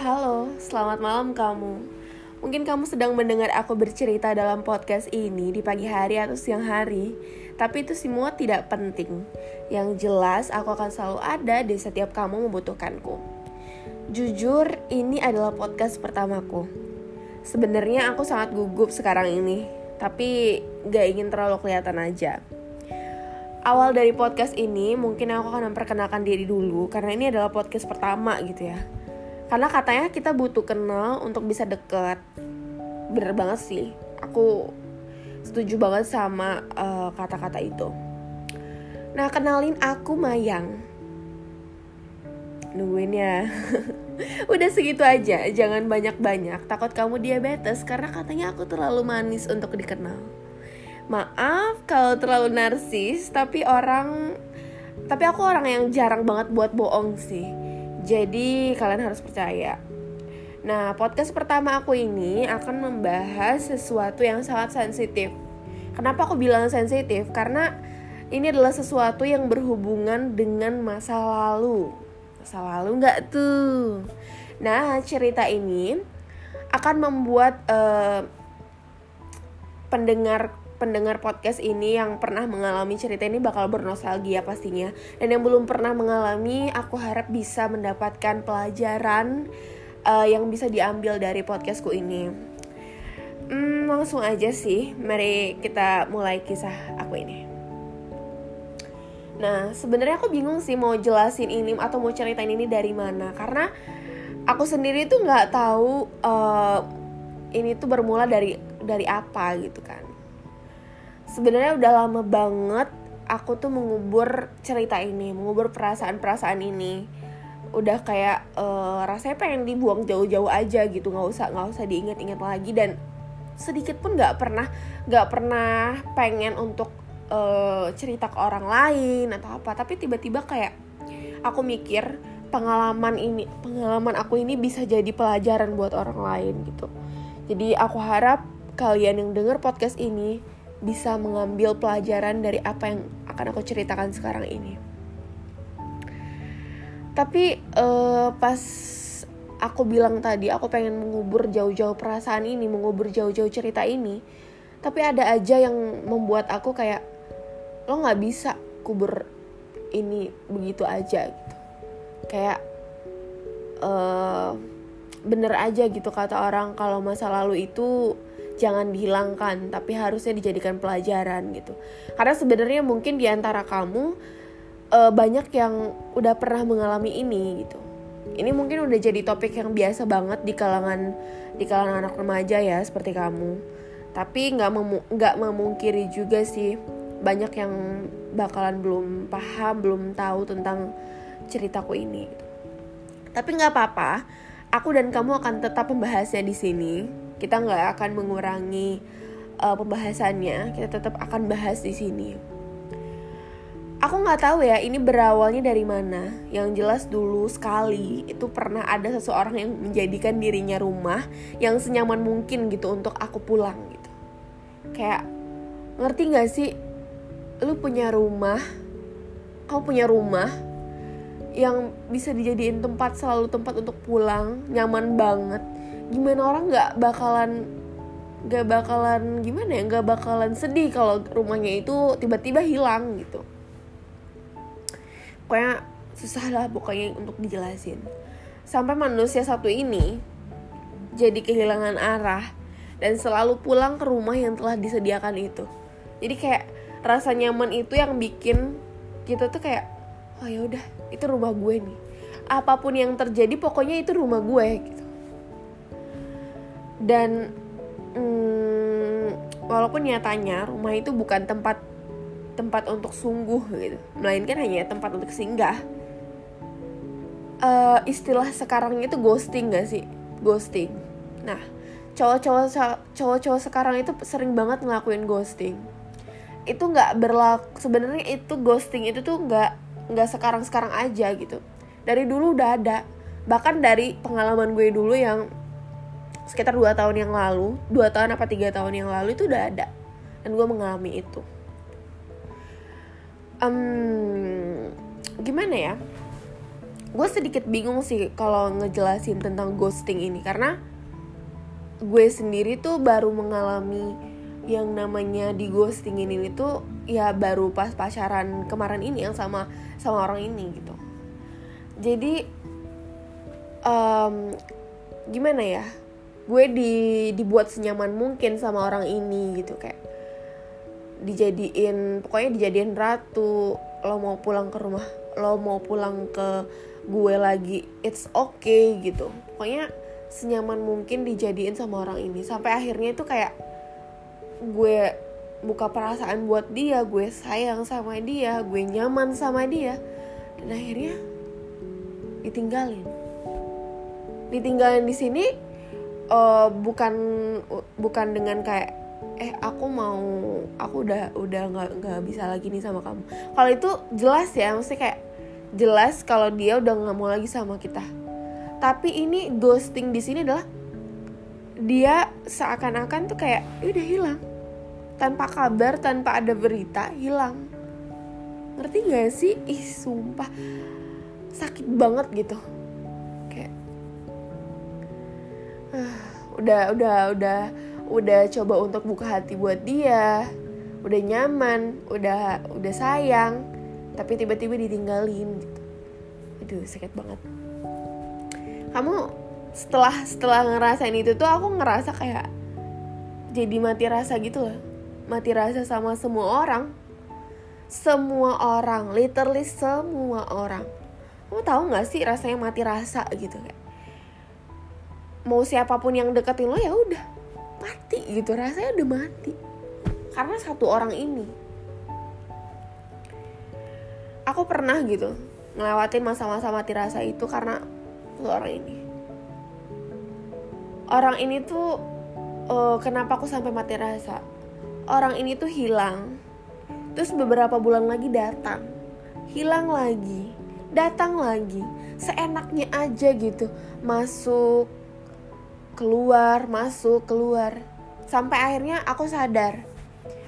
Halo, selamat malam kamu. Mungkin kamu sedang mendengar aku bercerita dalam podcast ini di pagi hari atau siang hari, tapi itu semua tidak penting. Yang jelas, aku akan selalu ada di setiap kamu membutuhkanku. Jujur, ini adalah podcast pertamaku. Sebenarnya aku sangat gugup sekarang ini, tapi gak ingin terlalu kelihatan aja. Awal dari podcast ini mungkin aku akan memperkenalkan diri dulu karena ini adalah podcast pertama gitu ya karena katanya kita butuh kenal untuk bisa deket. Bener banget sih. Aku setuju banget sama eh, kata-kata uh, itu. Nah kenalin aku Mayang. Nungguin ya. Udah segitu aja. Jangan banyak-banyak. Takut kamu diabetes karena katanya aku terlalu manis untuk dikenal. Maaf kalau terlalu narsis tapi orang tapi aku orang yang jarang banget buat bohong sih jadi kalian harus percaya. Nah, podcast pertama aku ini akan membahas sesuatu yang sangat sensitif. Kenapa aku bilang sensitif? Karena ini adalah sesuatu yang berhubungan dengan masa lalu. Masa lalu nggak tuh? Nah, cerita ini akan membuat uh, pendengar pendengar podcast ini yang pernah mengalami cerita ini bakal bernostalgia pastinya. Dan yang belum pernah mengalami, aku harap bisa mendapatkan pelajaran uh, yang bisa diambil dari podcastku ini. Hmm, langsung aja sih, mari kita mulai kisah aku ini. Nah, sebenarnya aku bingung sih mau jelasin ini atau mau ceritain ini dari mana, karena aku sendiri tuh nggak tahu uh, ini tuh bermula dari dari apa gitu kan sebenarnya udah lama banget aku tuh mengubur cerita ini, mengubur perasaan-perasaan ini. Udah kayak uh, rasanya pengen dibuang jauh-jauh aja gitu, nggak usah nggak usah diingat-ingat lagi dan sedikit pun nggak pernah nggak pernah pengen untuk uh, cerita ke orang lain atau apa. Tapi tiba-tiba kayak aku mikir pengalaman ini pengalaman aku ini bisa jadi pelajaran buat orang lain gitu. Jadi aku harap kalian yang denger podcast ini bisa mengambil pelajaran dari apa yang akan aku ceritakan sekarang ini. Tapi uh, pas aku bilang tadi aku pengen mengubur jauh-jauh perasaan ini, mengubur jauh-jauh cerita ini, tapi ada aja yang membuat aku kayak lo nggak bisa kubur ini begitu aja gitu. Kayak uh, bener aja gitu kata orang kalau masa lalu itu jangan dihilangkan tapi harusnya dijadikan pelajaran gitu. Karena sebenarnya mungkin di antara kamu uh, banyak yang udah pernah mengalami ini gitu. Ini mungkin udah jadi topik yang biasa banget di kalangan di kalangan anak remaja ya seperti kamu. Tapi nggak memu memungkiri juga sih banyak yang bakalan belum paham belum tahu tentang ceritaku ini. Tapi nggak apa-apa aku dan kamu akan tetap membahasnya di sini kita nggak akan mengurangi uh, pembahasannya. Kita tetap akan bahas di sini. Aku nggak tahu ya ini berawalnya dari mana. Yang jelas dulu sekali itu pernah ada seseorang yang menjadikan dirinya rumah yang senyaman mungkin gitu untuk aku pulang gitu. Kayak ngerti gak sih? Lu punya rumah kau punya rumah yang bisa dijadiin tempat selalu tempat untuk pulang nyaman banget gimana orang nggak bakalan nggak bakalan gimana ya nggak bakalan sedih kalau rumahnya itu tiba-tiba hilang gitu. Pokoknya susah lah pokoknya untuk dijelasin. Sampai manusia satu ini jadi kehilangan arah dan selalu pulang ke rumah yang telah disediakan itu. Jadi kayak rasa nyaman itu yang bikin kita tuh kayak oh ya udah itu rumah gue nih. Apa pun yang terjadi pokoknya itu rumah gue gitu dan hmm, walaupun nyatanya rumah itu bukan tempat tempat untuk sungguh gitu. Melainkan hanya tempat untuk singgah. Uh, istilah sekarang itu ghosting gak sih? Ghosting. Nah cowok-cowok cowok-cowok sekarang itu sering banget ngelakuin ghosting. Itu nggak berlaku sebenarnya itu ghosting itu tuh nggak nggak sekarang sekarang aja gitu. Dari dulu udah ada. Bahkan dari pengalaman gue dulu yang sekitar dua tahun yang lalu dua tahun apa tiga tahun yang lalu itu udah ada. Dan gue mengalami itu. Um, gimana ya? Gue sedikit bingung sih kalau ngejelasin tentang ghosting ini karena gue sendiri tuh baru mengalami yang namanya di ghosting ini tuh ya baru pas pacaran kemarin ini yang sama sama orang ini gitu. Jadi um, gimana ya gue di dibuat senyaman mungkin sama orang ini gitu kayak dijadiin pokoknya dijadiin ratu lo mau pulang ke rumah lo mau pulang ke gue lagi it's okay gitu. Pokoknya senyaman mungkin dijadiin sama orang ini. Sampai akhirnya itu kayak gue buka perasaan buat dia gue sayang sama dia gue nyaman sama dia dan akhirnya ditinggalin. Ditinggalin di sini uh, bukan bukan dengan kayak eh aku mau aku udah udah nggak nggak bisa lagi nih sama kamu. Kalau itu jelas ya mesti kayak jelas kalau dia udah nggak mau lagi sama kita. Tapi ini ghosting di sini adalah dia seakan-akan tuh kayak ya udah hilang. Tanpa kabar tanpa ada berita hilang. Ngerti gak sih? Ih sumpah. Sakit banget gitu udah udah udah udah coba untuk buka hati buat dia. Udah nyaman udah udah sayang tapi tiba-tiba ditinggalin gitu. Aduh sakit banget. Kamu setelah setelah ngerasain itu tuh aku ngerasa kayak jadi mati rasa gitu loh. Mati rasa sama semua orang. Semua orang literally semua orang. Kamu tahu nggak sih rasanya mati rasa gitu kayak mau siapa pun yang deketin lo ya udah. Mati gitu rasanya udah mati. Karena satu orang ini. Aku pernah gitu ngelewatin masa-masa mati rasa itu karena orang ini. Orang ini tuh uh, kenapa aku sampai mati rasa? Orang ini tuh hilang. Terus beberapa bulan lagi datang. Hilang lagi. Datang lagi. Seenaknya aja gitu. Masuk keluar masuk keluar. Sampai akhirnya aku sadar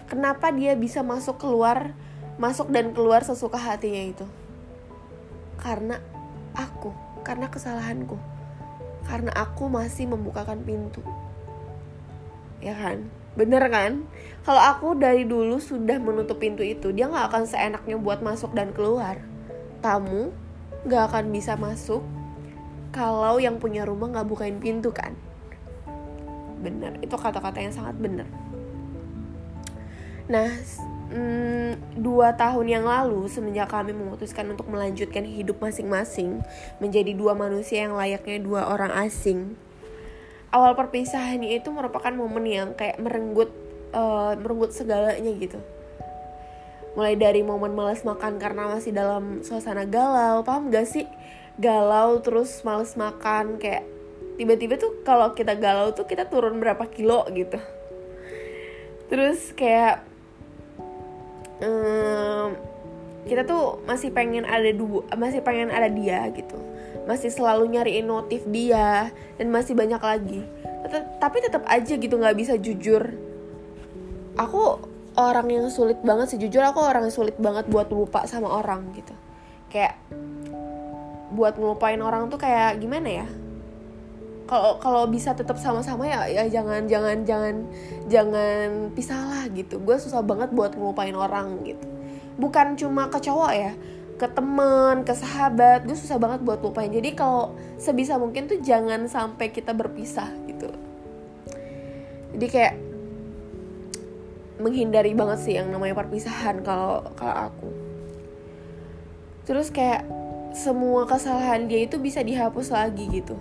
kenapa dia bisa masuk keluar masuk dan keluar sesuka hatinya itu. Karena aku karena kesalahanku. Karena aku masih membukakan pintu. Ya kan? Bener kan? Kalau aku dari dulu sudah menutup pintu itu dia nggak akan seenaknya buat masuk dan keluar. Tamu nggak akan bisa masuk kalau yang punya rumah nggak bukain pintu kan bener. Itu kata-kata yang sangat bener. Nah hmm, dua tahun yang lalu semenjak kami memutuskan untuk melanjutkan hidup masing-masing menjadi dua manusia yang layaknya dua orang asing awal perpisahannya itu merupakan momen yang kayak merenggut uh, merenggut segalanya gitu. Mulai dari momen males makan karena masih dalam suasana galau paham gak sih? Galau terus males makan kayak tiba-tiba tuh kalau kita galau tuh kita turun berapa kilo gitu. Terus kayak um, kita tuh masih pengen ada dua masih pengen ada dia gitu. Masih selalu nyariin notif dia dan masih banyak lagi. Tapi tetap aja gitu nggak bisa jujur. Aku orang yang sulit banget sih jujur aku orang yang sulit banget buat lupa sama orang gitu. Kayak buat ngelupain orang tuh kayak gimana ya kalau kalau bisa tetap sama-sama ya ya jangan jangan jangan jangan pisah lah gitu. Gue susah banget buat ngelupain orang gitu. Bukan cuma ke cowok ya ke temen ke sahabat gue susah banget buat lupain. Jadi kalau sebisa mungkin tuh jangan sampai kita berpisah gitu. Jadi kayak menghindari banget sih yang namanya perpisahan kalau kalau aku. Terus kayak semua kesalahan dia itu bisa dihapus lagi gitu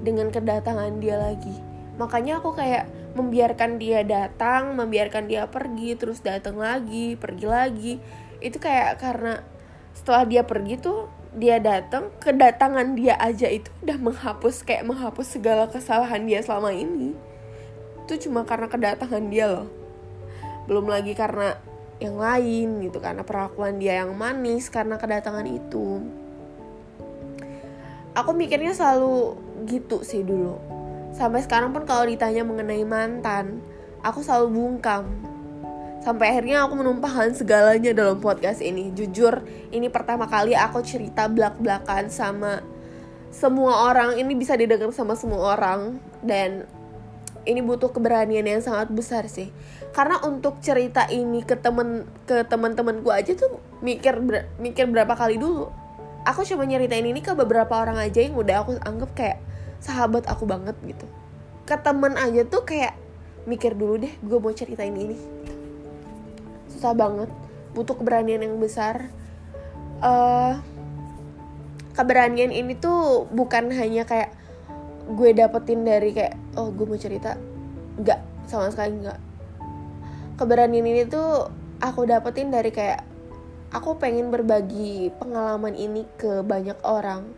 dengan kedatangan dia lagi. Makanya aku kayak membiarkan dia datang membiarkan dia pergi terus datang lagi pergi lagi. Itu kayak karena setelah dia pergi tuh dia datang kedatangan dia aja itu udah menghapus kayak menghapus segala kesalahan dia selama ini. Itu cuma karena kedatangan dia loh. Belum lagi karena yang lain gitu karena perlakuan dia yang manis karena kedatangan itu. Aku mikirnya selalu gitu sih dulu. Sampai sekarang pun kalau ditanya mengenai mantan aku selalu bungkam. Sampai akhirnya aku menumpahkan segalanya dalam podcast ini. Jujur ini pertama kali aku cerita belak-belakan sama semua orang. Ini bisa didengar sama semua orang. Dan ini butuh keberanian yang sangat besar sih. Karena untuk cerita ini ke temen ke teman-temanku aja tuh mikir ber, mikir berapa kali dulu. Aku cuma nyeritain ini ke beberapa orang aja yang udah aku anggap kayak sahabat aku banget gitu. Ke temen aja tuh kayak mikir dulu deh gue mau ceritain ini. Susah banget butuh keberanian yang besar. Uh, keberanian ini tuh bukan hanya kayak gue dapetin dari kayak oh gue mau cerita. Nggak sama sekali nggak. Keberanian ini tuh aku dapetin dari kayak aku pengen berbagi pengalaman ini ke banyak orang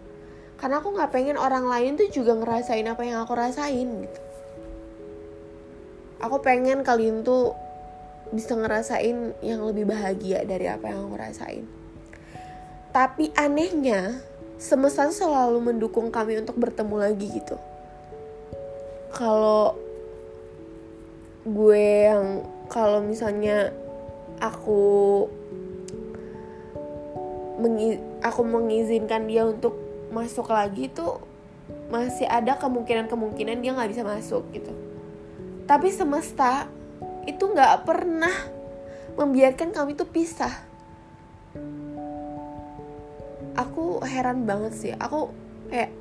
karena aku nggak pengen orang lain tuh juga ngerasain apa yang aku rasain gitu aku pengen kalian tuh bisa ngerasain yang lebih bahagia dari apa yang aku rasain. Tapi anehnya, semesta selalu mendukung kami untuk bertemu lagi gitu. Kalau gue yang kalau misalnya aku mengi aku mengizinkan dia untuk masuk lagi tuh masih ada kemungkinan-kemungkinan dia nggak bisa masuk gitu. Tapi semesta itu nggak pernah membiarkan kami tuh pisah. Aku heran banget sih. Aku kayak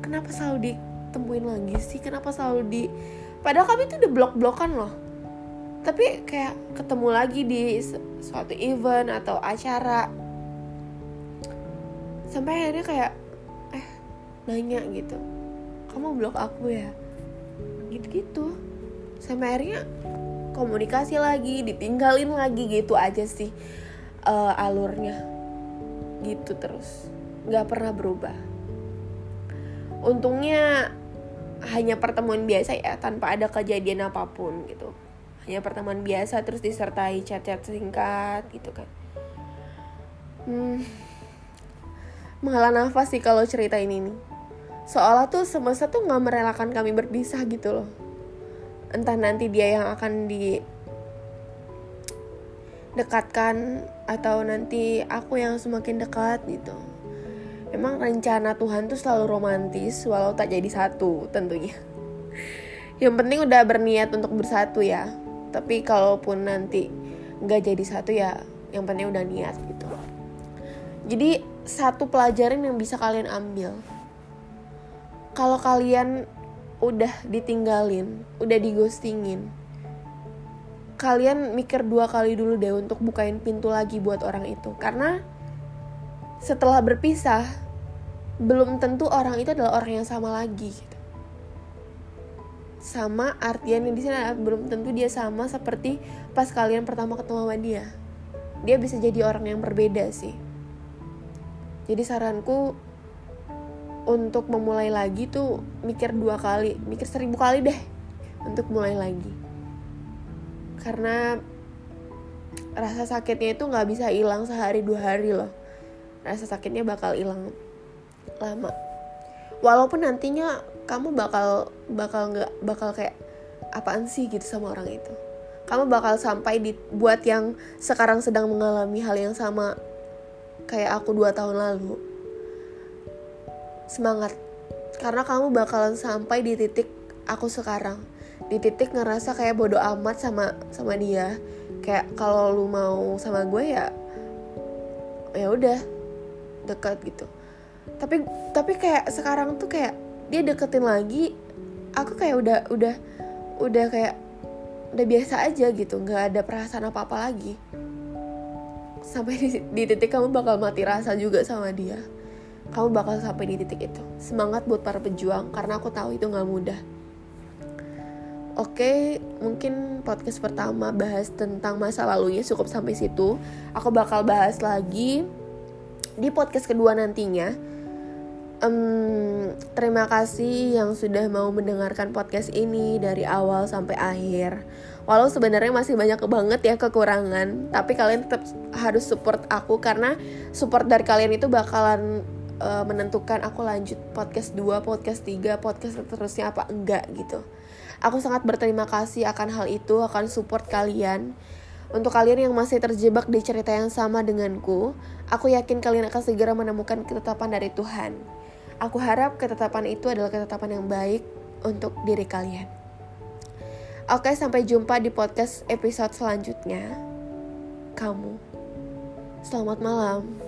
kenapa selalu ditemuin lagi sih? Kenapa selalu di padahal kami tuh udah blok-blokan loh. Tapi kayak ketemu lagi di suatu event atau acara. Sampai akhirnya kayak nanya gitu. Kamu blok aku ya? Gitu-gitu. Sampai akhirnya komunikasi lagi ditinggalin lagi gitu aja sih uh, alurnya. Gitu terus. Nggak pernah berubah. Untungnya hanya pertemuan biasa ya tanpa ada kejadian apa pun gitu. Hanya pertemuan biasa terus disertai chat-chat singkat gitu kan. Hmm, menghela nafas sih kalau cerita ini nih seolah tuh semesta tuh nggak merelakan kami berpisah gitu loh entah nanti dia yang akan di dekatkan atau nanti aku yang semakin dekat gitu. Emang rencana Tuhan tuh selalu romantis walau tak jadi satu tentunya. Yang penting udah berniat untuk bersatu ya. Tapi kalaupun nanti nggak jadi satu ya, yang penting udah niat gitu. Jadi satu pelajaran yang bisa kalian ambil. Kalau kalian udah ditinggalin, udah digostingin, kalian mikir dua kali dulu deh untuk bukain pintu lagi buat orang itu. Karena setelah berpisah, belum tentu orang itu adalah orang yang sama lagi. Gitu. Sama artian yang di sini belum tentu dia sama seperti pas kalian pertama ketemu sama dia. Dia bisa jadi orang yang berbeda sih. Jadi saranku untuk memulai lagi tuh mikir dua kali mikir seribu kali deh untuk mulai lagi. Karena rasa sakitnya itu nggak bisa hilang sehari dua hari loh. Rasa sakitnya bakal hilang lama. Walaupun nantinya kamu bakal bakal nggak bakal kayak apaan sih? gitu sama orang itu. Kamu bakal sampai di buat yang sekarang sedang mengalami hal yang sama kayak aku dua tahun lalu semangat. Karena kamu bakalan sampai di titik aku sekarang. Di titik ngerasa kayak bodoh amat sama sama dia. Kayak kalau lu mau sama gue ya ya udah dekat gitu. Tapi tapi kayak sekarang tuh kayak dia deketin lagi aku kayak udah udah udah kayak udah biasa aja gitu. Nggak ada perasaan apa apa lagi. Sampai di, di titik kamu bakal mati rasa juga sama dia kamu bakal sampai di titik itu. Semangat buat para pejuang karena aku tahu itu nggak mudah. Oke, mungkin podcast pertama bahas tentang masa lalunya cukup sampai situ. Aku bakal bahas lagi di podcast kedua nantinya. Um, terima kasih yang sudah mau mendengarkan podcast ini dari awal sampai akhir. Walau sebenarnya masih banyak banget ya kekurangan, tapi kalian tetap harus support aku karena support dari kalian itu bakalan uh, menentukan aku lanjut podcast 2, podcast 3, podcast seterusnya apa enggak gitu. Aku sangat berterima kasih akan hal itu, akan support kalian. Untuk kalian yang masih terjebak di cerita yang sama denganku, aku yakin kalian akan segera menemukan ketetapan dari Tuhan. Aku harap ketetapan itu adalah ketetapan yang baik untuk diri kalian. Oke, sampai jumpa di podcast episode selanjutnya. Kamu, selamat malam.